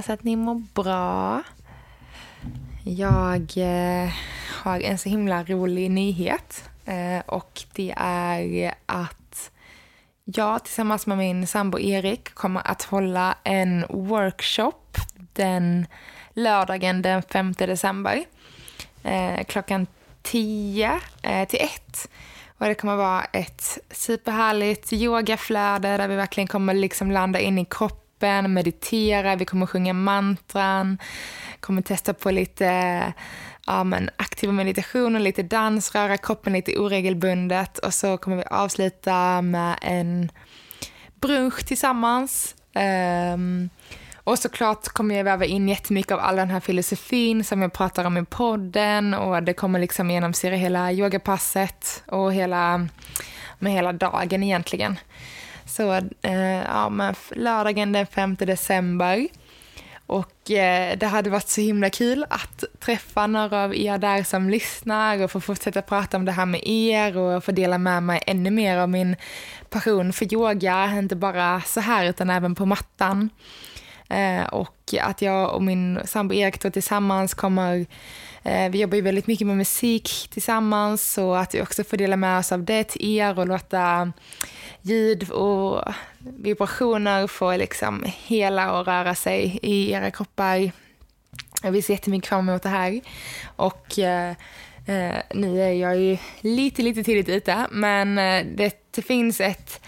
Hoppas att ni mår bra. Jag eh, har en så himla rolig nyhet eh, och det är att jag tillsammans med min sambo Erik kommer att hålla en workshop den lördagen den 5 december eh, klockan 10 eh, till 1. Och det kommer vara ett superhärligt yogaflöde där vi verkligen kommer liksom landa in i kroppen, meditera, vi kommer sjunga mantran, kommer testa på lite ja, men aktiva meditationer, lite dans, röra kroppen lite oregelbundet och så kommer vi avsluta med en brunch tillsammans. Um, och såklart kommer jag väva in jättemycket av all den här filosofin som jag pratar om i podden och det kommer liksom genomsyra hela yogapasset och hela, med hela dagen egentligen. Så eh, ja, men lördagen den 5 december och eh, det hade varit så himla kul att träffa några av er där som lyssnar och få fortsätta prata om det här med er och få dela med mig ännu mer av min passion för yoga, inte bara så här utan även på mattan. Eh, och att jag och min sambo Erik då tillsammans kommer eh, vi jobbar ju väldigt mycket med musik tillsammans så att vi också får dela med oss av det till er och låta ljud och vibrationer får liksom hela och röra sig i era kroppar. Vi ser jättemycket fram emot det här. Och eh, eh nu är jag ju lite, lite tidigt ute, men det, det finns ett,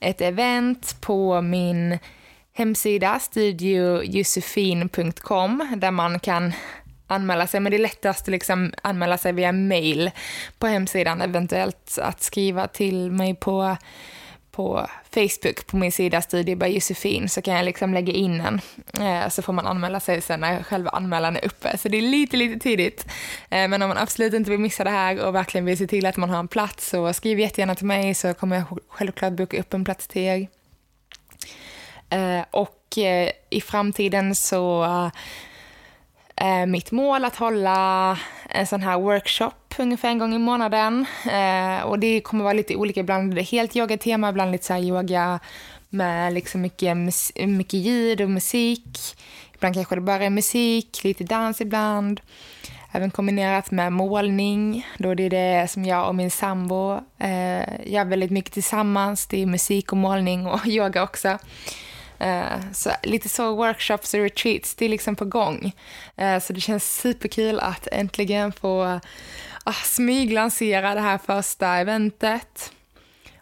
ett event på min hemsida studiojosefin.com där man kan anmäla sig, men det är lättast att liksom anmäla sig via mail på hemsidan, eventuellt att skriva till mig på på Facebook på min sida Studie by Josefin så kan jag liksom lägga in en. Eh, så får man anmäla sig sen när själva anmälan är uppe. Så det är lite, lite tidigt. Eh, men om man absolut inte vill missa det här och verkligen vill se till att man har en plats så skriv jättegärna till mig så kommer jag självklart boka upp en plats till er. Eh, och eh, i framtiden så eh, mitt mål att hålla en sån här workshop ungefär en gång i månaden. Eh, och det kommer vara lite olika, ibland helt yogatema, ibland lite så här yoga med liksom mycket, mycket ljud och musik. Ibland kanske det bara är musik, lite dans ibland. Även kombinerat med målning, då det är det som jag och min sambo eh, gör väldigt mycket tillsammans. Det är musik och målning och yoga också. Eh, så lite så workshops och retreats, det är liksom på gång. Eh, så det känns superkul att äntligen få ah, smyglansera det här första eventet.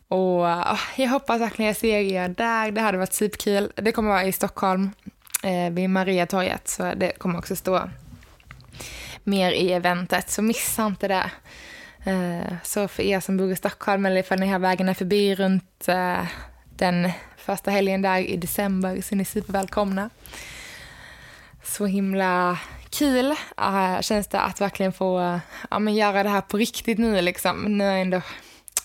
Och ah, jag hoppas verkligen jag ser er där. Det hade varit superkul. Det kommer vara i Stockholm eh, vid Mariatorget, så det kommer också stå mer i eventet, så missa inte det. Eh, så för er som bor i Stockholm eller ifall ni har vägarna förbi runt eh, den första helgen där i december så ni är supervälkomna. Så himla kul äh, känns det att verkligen få ja, men göra det här på riktigt nu liksom. Nu är ändå,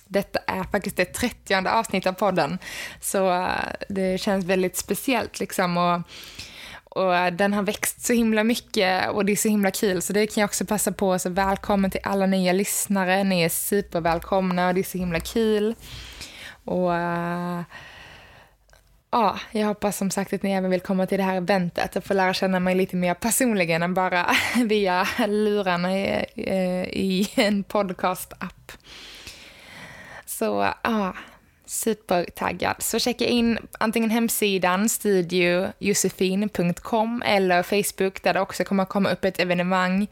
detta är faktiskt det trettionde avsnittet av podden. Så äh, det känns väldigt speciellt liksom. Och, och eh, den har växt så himla mycket och det är så himla kul. Så det kan jag också passa på. Så välkommen till alla nya lyssnare. Ni är supervälkomna och det är så himla kul. Och Ja, jag hoppas som sagt att ni även vill komma till det här eventet och få lära känna mig lite mer personligen än bara via lurarna i, eh, i en podcast-app. Så ja, supertaggad. Så checka in antingen hemsidan studiojosefin.com eller Facebook där det också kommer att komma upp ett evenemang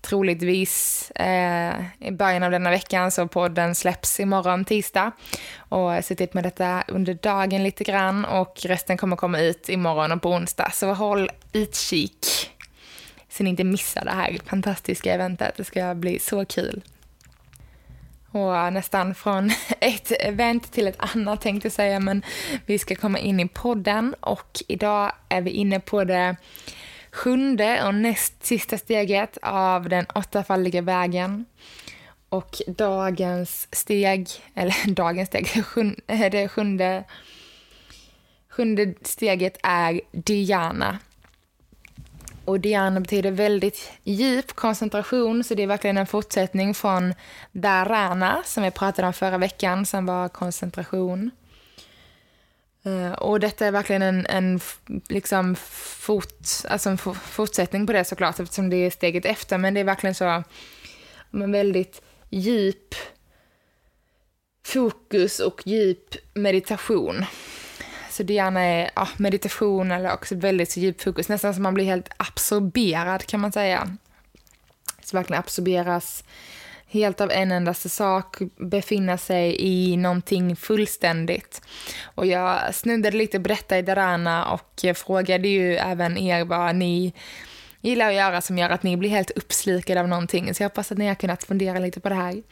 troligtvis eh, i början av denna veckan så podden släpps imorgon tisdag och jag suttit med detta under dagen lite grann och resten kommer komma ut imorgon och på onsdag så håll utkik. så ni inte missar det här fantastiska eventet. Det ska bli så kul. Och eh, nästan från ett event till ett annat tänkte jag säga, men vi ska komma in i podden och idag är vi inne på det sjunde och näst sista steget av den åttafaldiga vägen. Och dagens steg, eller dagens steg, eh, det sjunde, sjunde steget är Diana. Och Diana betyder väldigt djup koncentration, så det är verkligen en fortsättning från Dharana, som vi pratade om förra veckan, som var koncentration. Eh, och detta är verkligen en, en liksom fort, alltså en fortsättning på det såklart, eftersom det är steget efter, men det är verkligen så, en väldigt djup fokus och djup meditation. Så det gärna är ja, meditation eller också väldigt djup fokus, nästan som man blir helt absorberad kan man säga. Så verkligen absorberas helt av en endaste sak, befinna sig i någonting fullständigt. Och jag snuddade lite på detta i Darana och frågade ju även er vad ni gillar att göra som gör att ni blir helt uppslukade av någonting. Så jag hoppas att ni har kunnat fundera lite på det här.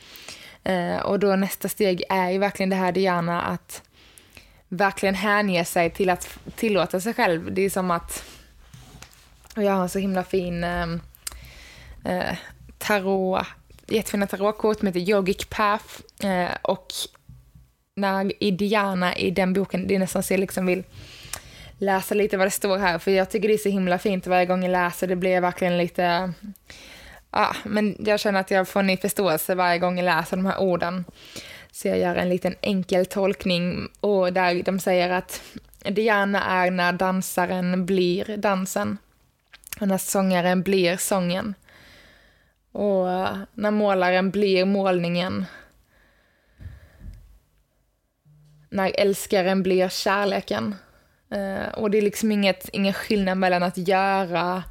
Eh, och då nästa steg är ju verkligen det här Diana, att verkligen hänge sig till att tillåta sig själv. Det är som att, och jag har en så himla fin ehm, eh, tarot, jättefina tarotkort som heter Yogic Path eh, och när i Diana i den boken, det är nästan så jag liksom vill läsa lite vad det står här, för jag tycker det är så himla fint varje gång jag läser, det blir verkligen lite, ja, men jag känner att jag får ny förståelse varje gång jag läser de här orden. Så jag gör en liten enkel tolkning och där de säger att Diana är när dansaren blir dansen och när sångaren blir sången. Och när målaren blir målningen. När älskaren blir kärleken. Eh, och det är liksom inget, ingen skillnad mellan att göra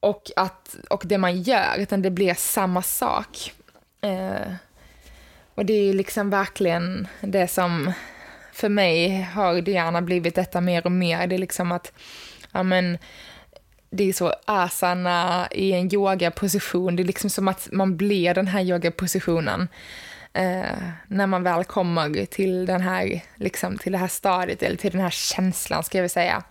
och, att, och det man gör, utan det blir samma sak. Eh, och det är liksom verkligen det som för mig har det gärna blivit detta mer och mer. Det är liksom att, ja men, det är så asana i en yogaposition. Det är liksom som att man blir den här yogapositionen eh, när man väl kommer till, den här, liksom, till det här stadiet, eller till den här känslan, ska jag väl säga.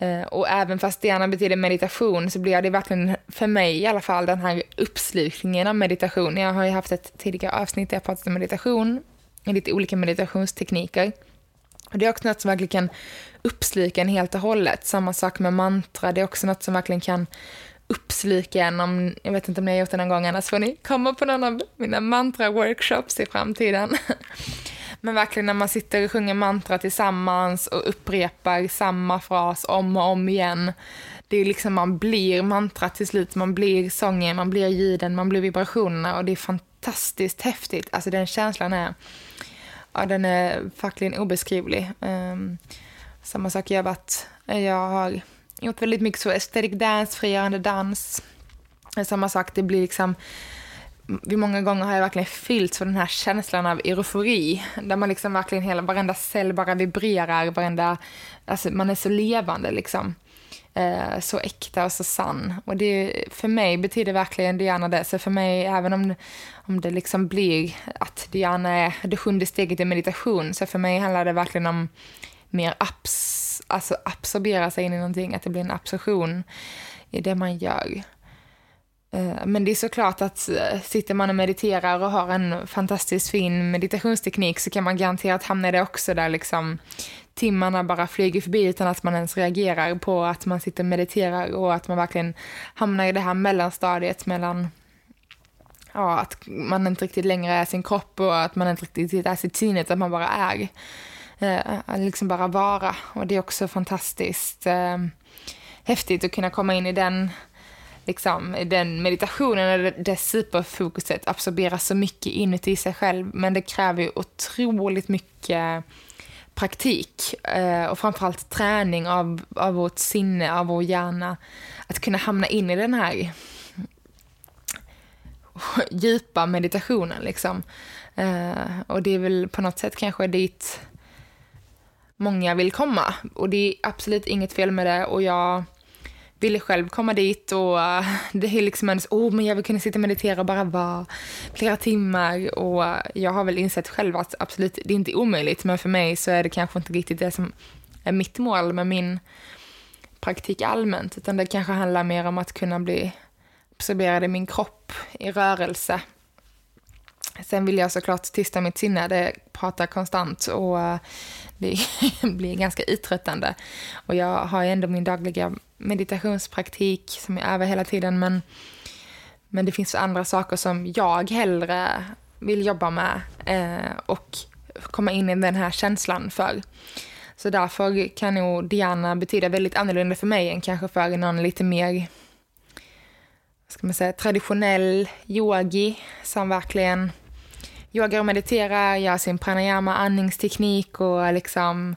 Eh, och även fast det gärna betyder meditation så blir det verkligen, för mig i alla fall, den här uppslukningen av meditation. Jag har ju haft ett tidigare avsnitt där jag pratat om meditation, lite olika meditationstekniker. Och det är också något som verkligen kan uppsluka en helt och hållet. Samma sak med mantra, det är också något som verkligen kan uppsluka en. Om, jag vet inte om ni har gjort det någon gång, annars får ni komma på någon av mina mantra-workshops i framtiden. Men verkligen när man sitter och sjunger mantra tillsammans och upprepar samma fras om och om igen. Det är liksom, man blir mantra till slut, man blir sången, man blir ljuden, man blir vibrationerna och det är fantastiskt häftigt. Alltså den känslan är, ja den är verkligen obeskrivlig. Um, samma sak jag varit, jag har gjort väldigt mycket så aesthetic dance, frigörande dans. Samma sak, det blir liksom vid många gånger har jag verkligen fyllts för den här känslan av eufori, där man liksom verkligen hela, varenda cell bara vibrerar, varenda, alltså man är så levande liksom. Eh, så äkta och så sann. Och det, för mig betyder verkligen Diana det. Så för mig, även om, om det liksom blir att Diana är det sjunde steget i meditation, så för mig handlar det verkligen om mer abs, alltså absorbera sig in i någonting, att det blir en absorption i det man gör. Eh, men det är såklart att eh, sitter man och mediterar och har en fantastiskt fin meditationsteknik så kan man garanterat hamna i det också där liksom timmarna bara flyger förbi utan att man ens reagerar på att man sitter och mediterar och att man verkligen hamnar i det här mellanstadiet mellan ja, att man inte riktigt längre är sin kropp och att man inte riktigt är sitt sinne utan att man bara är. Eh, liksom bara vara. Och det är också fantastiskt eh, häftigt att kunna komma in i den liksom, den meditationen och det superfokuset absorberar så mycket inuti sig själv. Men det kräver ju otroligt mycket praktik eh, och framförallt träning av, av vårt sinne, av vår hjärna. Att kunna hamna in i den här djupa meditationen. Liksom. Eh, och det är väl på något sätt kanske dit många vill komma. Och det är absolut inget fel med det och jag ville själv komma dit och eh, det är liksom ens, oh, men jag vill kunna sitta och meditera och bara vara flera timmar och eh, jag har väl insett själv att absolut, det är inte omöjligt men för mig så är det kanske inte riktigt det som är mitt mål med min praktik allmänt utan det kanske handlar mer om att kunna bli absorberad i min kropp i rörelse. Sen vill jag såklart tysta mitt sinne, det pratar konstant och eh, det blir ganska uttröttande. Och jag har ju ändå min dagliga meditationspraktik som jag övar hela tiden men, men det finns andra saker som jag hellre vill jobba med eh, och komma in i den här känslan för. Så därför kan nog Diana betyda väldigt annorlunda för mig än kanske för någon lite mer ska man säga, traditionell yogi som verkligen yogar och mediterar, gör sin pranayama, andningsteknik och liksom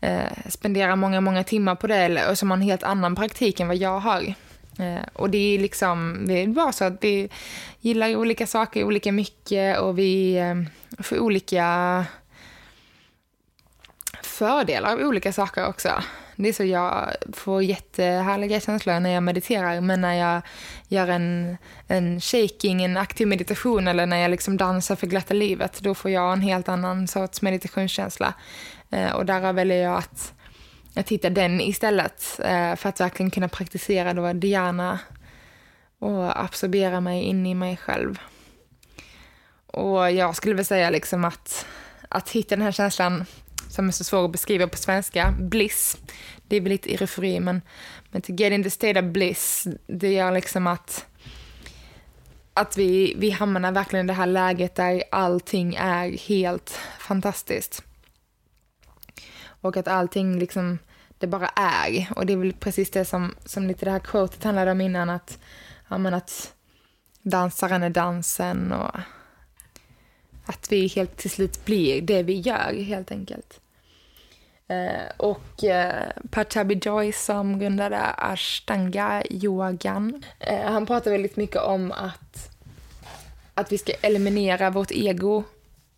eh, spenderar många, många timmar på det och som har en helt annan praktik än vad jag har. Eh, och det är liksom, det är bara så att vi gillar olika saker olika mycket och vi eh, får olika fördelar av olika saker också. Det är så jag får jättehärliga känslor när jag mediterar, men när jag gör en, en shaking, en aktiv meditation eller när jag liksom dansar för glatta livet, då får jag en helt annan sorts meditationskänsla. Eh, och därav väljer jag att, att hitta den istället eh, för att verkligen kunna praktisera då Diana och absorbera mig in i mig själv. Och jag skulle väl säga liksom att, att hitta den här känslan som är så svår att beskriva på svenska, bliss. Det är väl lite eufori, men, men to get in the state of bliss, det gör liksom att, att vi, vi hamnar verkligen i det här läget där allting är helt fantastiskt. Och att allting liksom, det bara är. Och det är väl precis det som, som lite det här quotet handlade om innan, att, ja, men att dansaren är dansen och att vi helt till slut blir det vi gör helt enkelt. Eh, och eh, Patabi Joy som grundade ashtanga-yogan, eh, han pratar väldigt mycket om att, att vi ska eliminera vårt ego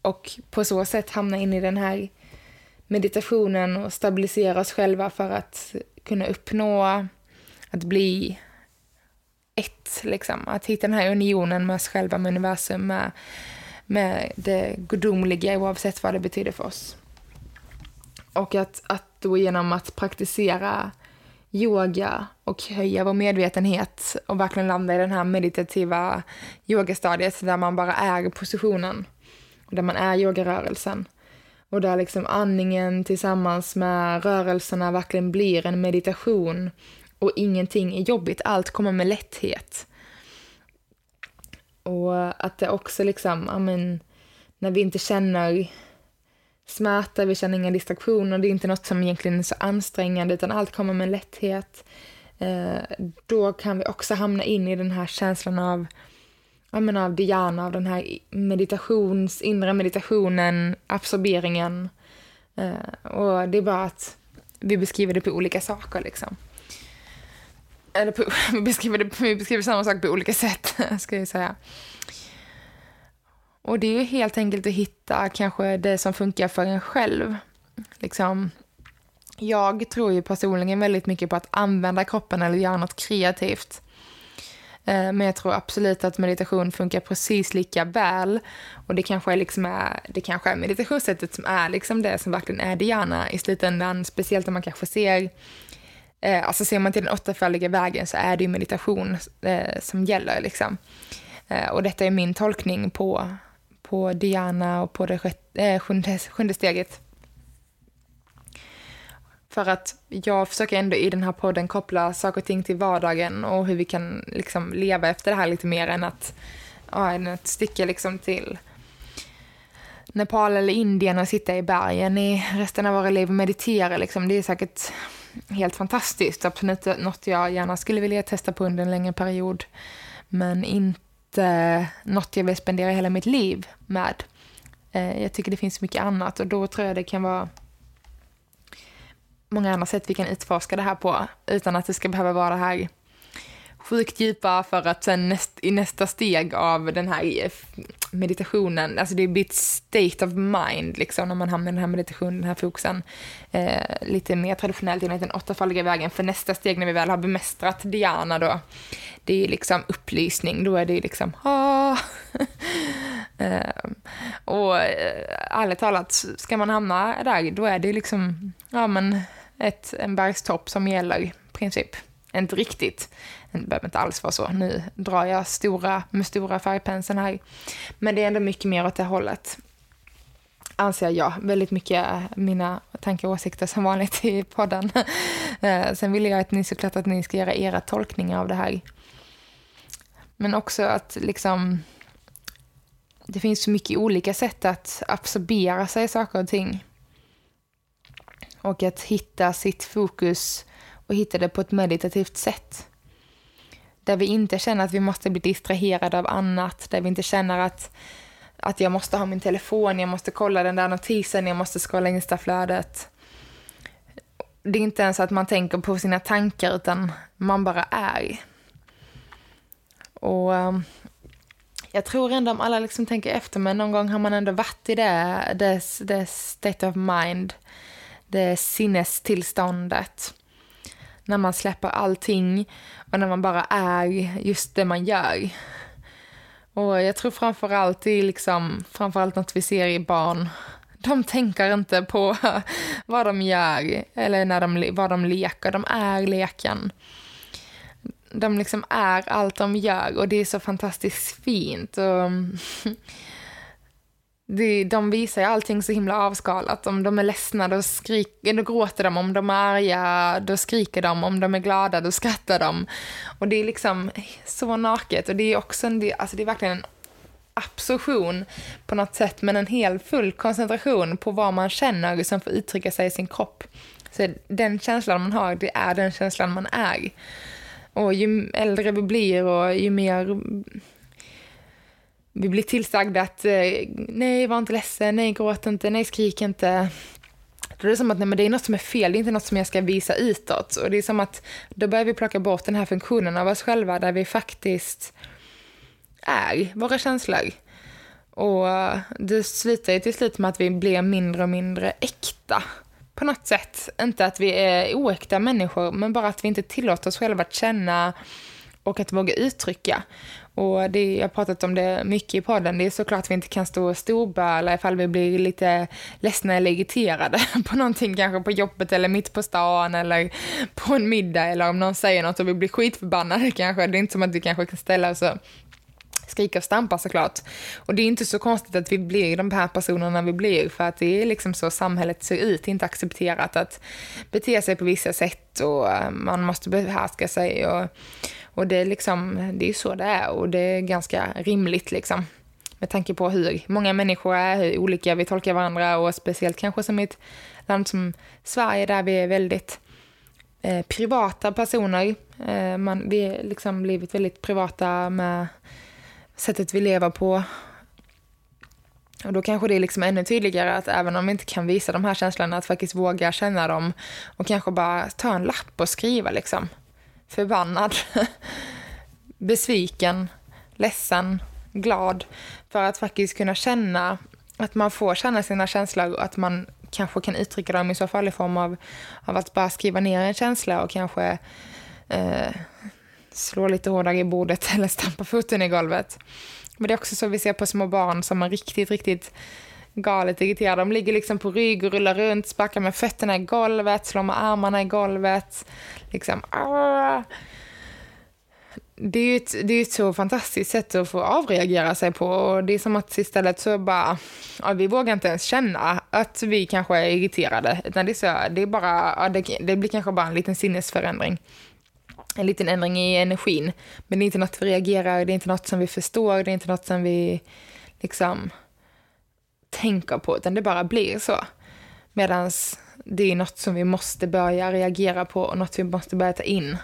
och på så sätt hamna in i den här meditationen och stabilisera oss själva för att kunna uppnå att bli ett, liksom. Att hitta den här unionen med oss själva, med universum, med, med det gudomliga oavsett vad det betyder för oss. Och att, att då genom att praktisera yoga och höja vår medvetenhet och verkligen landa i den här meditativa yogastadiet där man bara är positionen och där man är yogarörelsen. Och där liksom andningen tillsammans med rörelserna verkligen blir en meditation och ingenting är jobbigt, allt kommer med lätthet. Och att det också liksom, ja men, när vi inte känner smärta, vi känner inga distraktioner, det är inte något som egentligen är så ansträngande utan allt kommer med lätthet. Eh, då kan vi också hamna in i den här känslan av, ja, men av Diana, av den här meditations, inre meditationen, absorberingen. Eh, och det är bara att vi beskriver det på olika saker liksom. Eller på, vi, beskriver det, vi beskriver samma sak på olika sätt, ska jag säga. Och det är ju helt enkelt att hitta kanske det som funkar för en själv. Liksom, jag tror ju personligen väldigt mycket på att använda kroppen eller göra något kreativt. Eh, men jag tror absolut att meditation funkar precis lika väl. Och det kanske är, liksom är, det kanske är meditationssättet som är liksom det som verkligen är Diana i slutändan. Speciellt om man kanske ser, eh, alltså ser man till den åttafaldiga vägen så är det ju meditation eh, som gäller liksom. Eh, och detta är min tolkning på på Diana och på det sjätte, äh, sjunde, sjunde steget. För att jag försöker ändå i den här podden koppla saker och ting till vardagen och hur vi kan liksom leva efter det här lite mer än att, ja, än att sticka liksom till Nepal eller Indien och sitta i bergen i resten av våra liv och meditera. Liksom. Det är säkert helt fantastiskt. Absolut något jag gärna skulle vilja testa på under en längre period. Men inte inte eh, något jag vill spendera hela mitt liv med. Eh, jag tycker det finns mycket annat och då tror jag det kan vara många andra sätt vi kan utforska det här på utan att det ska behöva vara det här sjukt djupa för att sen näst, i nästa steg av den här eh, meditationen, alltså det blir ett state of mind liksom när man hamnar i den här meditationen, den här fokusen. Eh, lite mer traditionellt enligt den åttafaldiga vägen, för nästa steg när vi väl har bemästrat Diana då, det är liksom upplysning, då är det liksom ah. eh, och eh, ärligt talat, ska man hamna där, då är det liksom, ja men ett, en bergstopp som gäller princip. Inte riktigt. Det behöver inte alls vara så. Nu drar jag stora, med stora färgpenseln här. Men det är ändå mycket mer åt det hållet. Anser jag. Väldigt mycket mina tankar och åsikter som vanligt i podden. Eh, sen vill jag att ni såklart att ni ska göra era tolkningar av det här. Men också att liksom det finns så mycket olika sätt att absorbera sig saker och ting. Och att hitta sitt fokus och hitta det på ett meditativt sätt. Där vi inte känner att vi måste bli distraherade av annat, där vi inte känner att, att jag måste ha min telefon, jag måste kolla den där notisen, jag måste scrolla Instaflödet. Det är inte ens att man tänker på sina tankar, utan man bara är. Och ehm, jag tror ändå om alla liksom tänker efter, men någon gång har man ändå varit i det, det, det state of mind, det sinnestillståndet när man släpper allting och när man bara är just det man gör. Och jag tror framförallt det är liksom, framförallt något vi ser i barn. De tänker inte på vad de gör eller när de, vad de leker, de är leken. De liksom är allt de gör och det är så fantastiskt fint. Och de, de visar ju allting så himla avskalat. Om de är ledsna, då, skrik, då gråter de. Om de är arga, då skriker de. Om de är glada, då skrattar de. Och det är liksom så naket. Och det är också en, alltså det är verkligen en absorption på något sätt, men en hel full koncentration på vad man känner som liksom får uttrycka sig i sin kropp. Så den känslan man har, det är den känslan man är. Och ju äldre vi blir och ju mer vi blir tillsagda att eh, nej, var inte ledsen, nej, gråt inte, nej, skrik inte. Då är det som att nej, men det är något som är fel, det är inte något som jag ska visa utåt. Och det är som att då börjar vi plocka bort den här funktionen av oss själva där vi faktiskt är våra känslor. Och det slutar ju till slut med att vi blir mindre och mindre äkta på något sätt. Inte att vi är oäkta människor, men bara att vi inte tillåter oss själva att känna och att våga uttrycka. Och det, jag har pratat om det mycket i podden. Det är såklart att vi inte kan stå och storböla ifall vi blir lite ledsna eller irriterade på någonting, kanske på jobbet eller mitt på stan eller på en middag eller om någon säger något och vi blir skitförbannade kanske. Det är inte som att vi kanske kan ställa oss och skrika och stampa såklart. Och det är inte så konstigt att vi blir de här personerna vi blir för att det är liksom så samhället ser ut. Det är inte accepterat att bete sig på vissa sätt och eh, man måste behärska sig och och det är liksom, det är så det är och det är ganska rimligt liksom. Med tanke på hur många människor är, hur olika vi tolkar varandra och speciellt kanske som i ett land som Sverige där vi är väldigt eh, privata personer. Eh, man, vi har liksom blivit väldigt privata med sättet vi lever på. Och då kanske det är liksom ännu tydligare att även om vi inte kan visa de här känslorna, att faktiskt våga känna dem och kanske bara ta en lapp och skriva liksom förbannad, besviken, ledsen, glad. För att faktiskt kunna känna att man får känna sina känslor och att man kanske kan uttrycka dem i så fall i form av, av att bara skriva ner en känsla och kanske eh, slå lite hårdare i bordet eller stampa foten i golvet. Men det är också så vi ser på små barn som är riktigt, riktigt galet irriterade. De ligger liksom på rygg och rullar runt, sparkar med fötterna i golvet, slår med armarna i golvet. Liksom. Det är ju ett, det är ett så fantastiskt sätt att få avreagera sig på. Och det är som att istället så bara, ja, vi vågar inte ens känna att vi kanske är irriterade. Utan det är, så, det är bara, ja, det, det blir kanske bara en liten sinnesförändring en liten ändring i energin. Men det är inte något vi reagerar, det är inte något som vi förstår, det är inte något som vi liksom tänker på, utan det bara blir så. Medan det är något som vi måste börja reagera på och något vi måste börja ta in.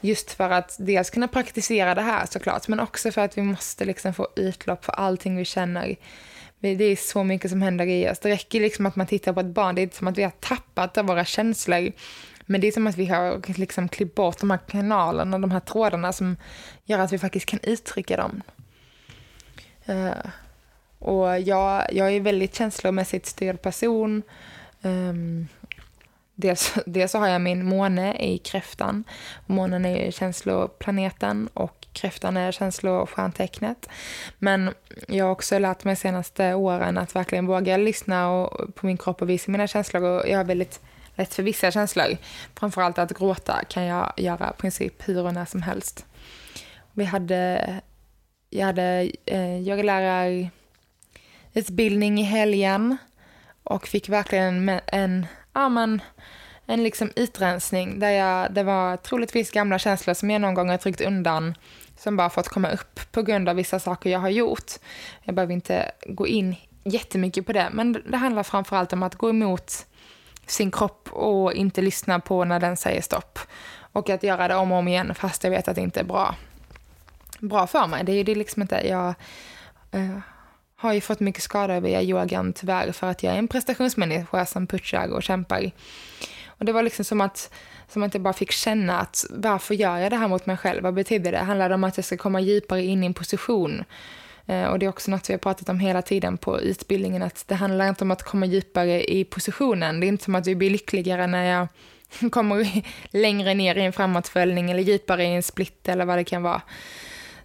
Just för att dels kunna praktisera det här såklart, men också för att vi måste liksom få utlopp för allting vi känner. Det är så mycket som händer i oss. Det räcker liksom att man tittar på ett barn, det är inte som att vi har tappat av våra känslor. Men det är som att vi har liksom klippt bort de här kanalerna, de här trådarna som gör att vi faktiskt kan uttrycka dem. Uh, och jag, jag är väldigt känslomässigt styrd person. Um, dels, dels så har jag min måne i kräftan. Månen är känsloplaneten och kräftan är känslostjärntecknet. Men jag har också lärt mig de senaste åren att verkligen våga lyssna och, på min kropp och visa mina känslor. Och jag har väldigt lätt för vissa känslor. Framförallt att gråta kan jag göra i princip hur och när som helst. Vi hade, jag hade eh, utbildning i helgen och fick verkligen en, en, ja, men, en liksom utrensning där jag, det var troligtvis gamla känslor som jag någon gång har tryckt undan som bara fått komma upp på grund av vissa saker jag har gjort. Jag behöver inte gå in jättemycket på det, men det handlar framförallt om att gå emot sin kropp och inte lyssna på när den säger stopp. Och att göra det om och om igen fast jag vet att det inte är bra, bra för mig. Det är ju liksom inte, jag eh, har ju fått mycket skada via yogan tyvärr för att jag är en prestationsmänniska som pushar och kämpar. Och det var liksom som att, som att jag bara fick känna att varför gör jag det här mot mig själv? Vad betyder det? Handlar det om att jag ska komma djupare in i en position? Eh, och det är också något vi har pratat om hela tiden på utbildningen, att det handlar inte om att komma djupare i positionen. Det är inte som att vi blir lyckligare när jag kommer längre ner i en framåtföljning eller djupare i en split eller vad det kan vara.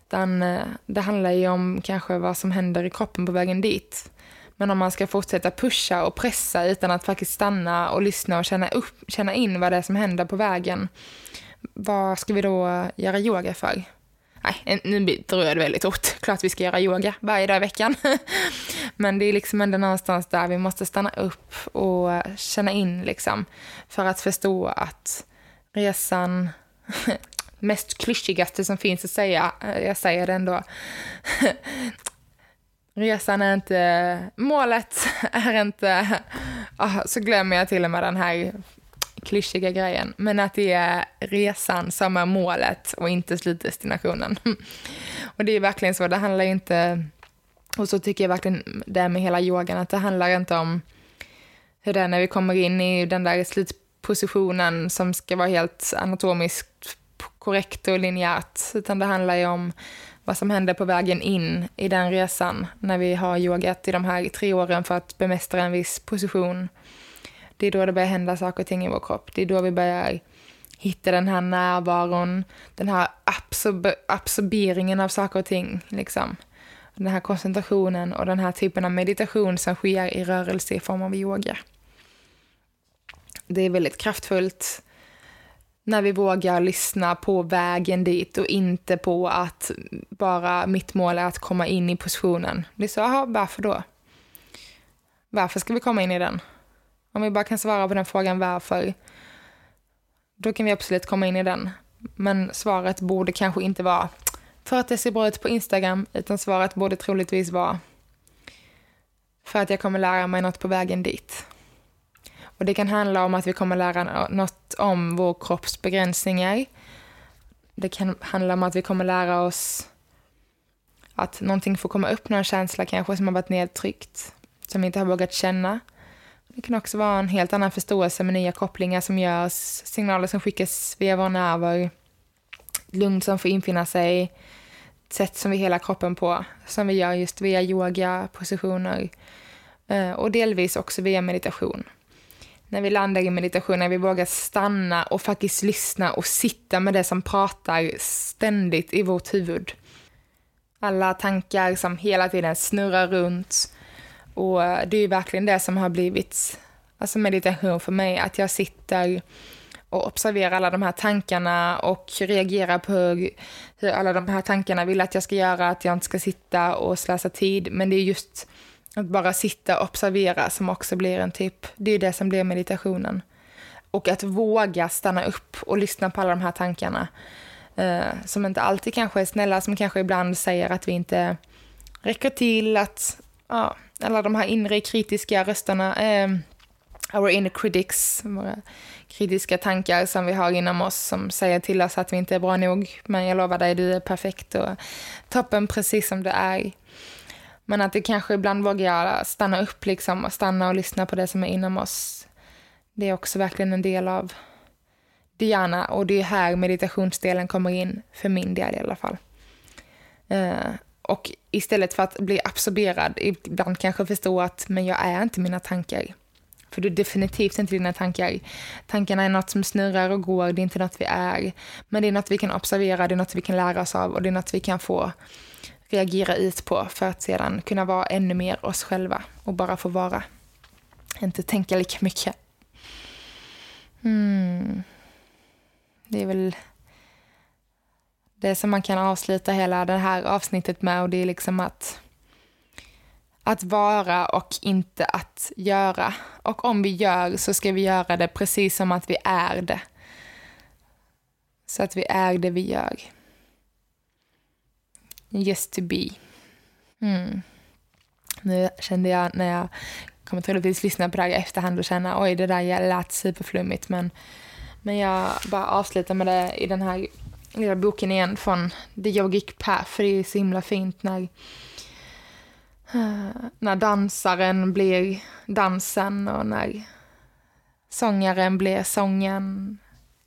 Utan eh, det handlar ju om kanske vad som händer i kroppen på vägen dit. Men om man ska fortsätta pusha och pressa utan att faktiskt stanna och lyssna och känna, upp, känna in vad det är som händer på vägen, vad ska vi då eh, göra yoga för? Nej, nu drar jag det väldigt hårt. Klart vi ska göra yoga varje dag i veckan. Men det är liksom ändå någonstans där vi måste stanna upp och eh, känna in liksom. För att förstå att resan, mest klyschigaste som finns att säga, eh, jag säger det ändå. Resan är inte, målet är inte, ah, så glömmer jag till och med den här klyschiga grejen, men att det är resan som är målet och inte slutdestinationen. Och det är verkligen så, det handlar inte, och så tycker jag verkligen det med hela yogan, att det handlar inte om hur det är när vi kommer in i den där slutpositionen som ska vara helt anatomiskt korrekt och linjärt, utan det handlar ju om vad som händer på vägen in i den resan när vi har yogat i de här tre åren för att bemästra en viss position det är då det börjar hända saker och ting i vår kropp. Det är då vi börjar hitta den här närvaron, den här absorb absorberingen av saker och ting. Liksom. Den här koncentrationen och den här typen av meditation som sker i rörelse i form av yoga. Det är väldigt kraftfullt när vi vågar lyssna på vägen dit och inte på att bara mitt mål är att komma in i positionen. Det är så, aha, varför då? Varför ska vi komma in i den? Om vi bara kan svara på den frågan varför, då kan vi absolut komma in i den. Men svaret borde kanske inte vara för att det ser bra ut på Instagram, utan svaret borde troligtvis vara för att jag kommer lära mig något på vägen dit. Och det kan handla om att vi kommer lära något om vår kropps begränsningar. Det kan handla om att vi kommer lära oss att någonting får komma upp, någon känsla kanske som har varit nedtryckt, som vi inte har vågat känna. Det kan också vara en helt annan förståelse med nya kopplingar som görs, signaler som skickas via våra nerver, lugn som får infinna sig, sätt som vi hela kroppen på, som vi gör just via yoga, positioner eh, och delvis också via meditation. När vi landar i meditation, när vi vågar stanna och faktiskt lyssna och sitta med det som pratar ständigt i vårt huvud. Alla tankar som hela tiden snurrar runt, och eh, det är verkligen det som har blivit alltså meditation för mig, att jag sitter och observerar alla de här tankarna och reagerar på hur alla de här tankarna vill att jag ska göra, att jag inte ska sitta och slösa tid. Men det är just att bara sitta och observera som också blir en typ, det är det som blir meditationen. Och att våga stanna upp och lyssna på alla de här tankarna. Eh, som inte alltid kanske är snälla, som kanske ibland säger att vi inte räcker till, att ja, alla de här inre kritiska rösterna, eh, our inner critics, våra kritiska tankar som vi har inom oss som säger till oss att vi inte är bra nog. Men jag lovar dig, du är perfekt och toppen precis som du är. Men att det kanske ibland vågar stanna upp liksom och stanna och lyssna på det som är inom oss. Det är också verkligen en del av det. Och det är här meditationsdelen kommer in, för min del i alla fall. Eh, och istället för att bli absorberad, ibland kanske förstå att men jag är inte mina tankar. För du är definitivt inte dina tankar. Tankarna är något som snurrar och går, det är inte något vi är. Men det är något vi kan observera, det är något vi kan lära oss av och det är något vi kan få reagera ut på för att sedan kunna vara ännu mer oss själva och bara få vara. Inte tänka lika mycket. Mm. Det är väl det som man kan avsluta hela det här avsnittet med och det är liksom att att vara och inte att göra. Och om vi gör så ska vi göra det precis som att vi är det. Så att vi är det vi gör. Just to be. Mm. Nu kände jag när jag kommer troligtvis lyssna på det här i efterhand och känna oj det där lät superflummigt men, men jag bara avslutar med det i den här lilla boken igen från The Yogic Path för det är så himla fint när eh, när dansaren blir dansen och när sångaren blir sången,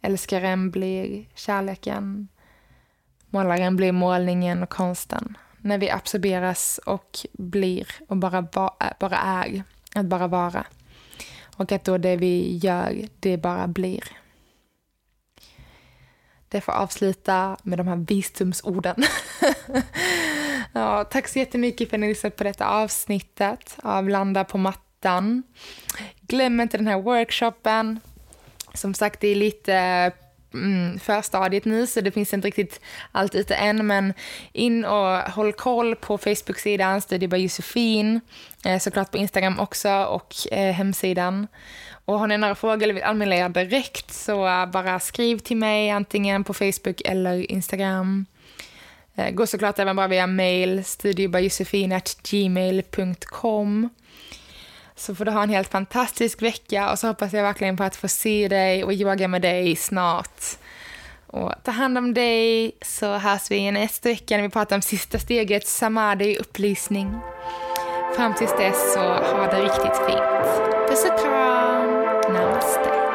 älskaren blir kärleken, målaren blir målningen och konsten. När vi absorberas och blir och bara, bara är, att bara vara. Och att då det vi gör, det bara blir. Det får avsluta med de här visdomsorden. Ja, tack så jättemycket för att ni lyssnade på detta avsnittet av Landa på mattan. Glöm inte den här workshopen. Som sagt, det är lite mm, förstadiet nu så det finns inte riktigt allt ute än men in och håll koll på Facebook-sidan Studio by Josefin, eh, såklart på Instagram också och eh, hemsidan. Och har ni några frågor eller vill anmäla er direkt så bara skriv till mig antingen på Facebook eller Instagram. Eh, går såklart även bara via mail, studiobyjosefin.gmail.com. Så får du ha en helt fantastisk vecka och så hoppas jag verkligen på att få se dig och yoga med dig snart. Och ta hand om dig så hörs vi nästa vecka när vi pratar om sista steget, samadhi, upplysning. Fram tills dess så ha det riktigt fint. Puss och kram! Namaste.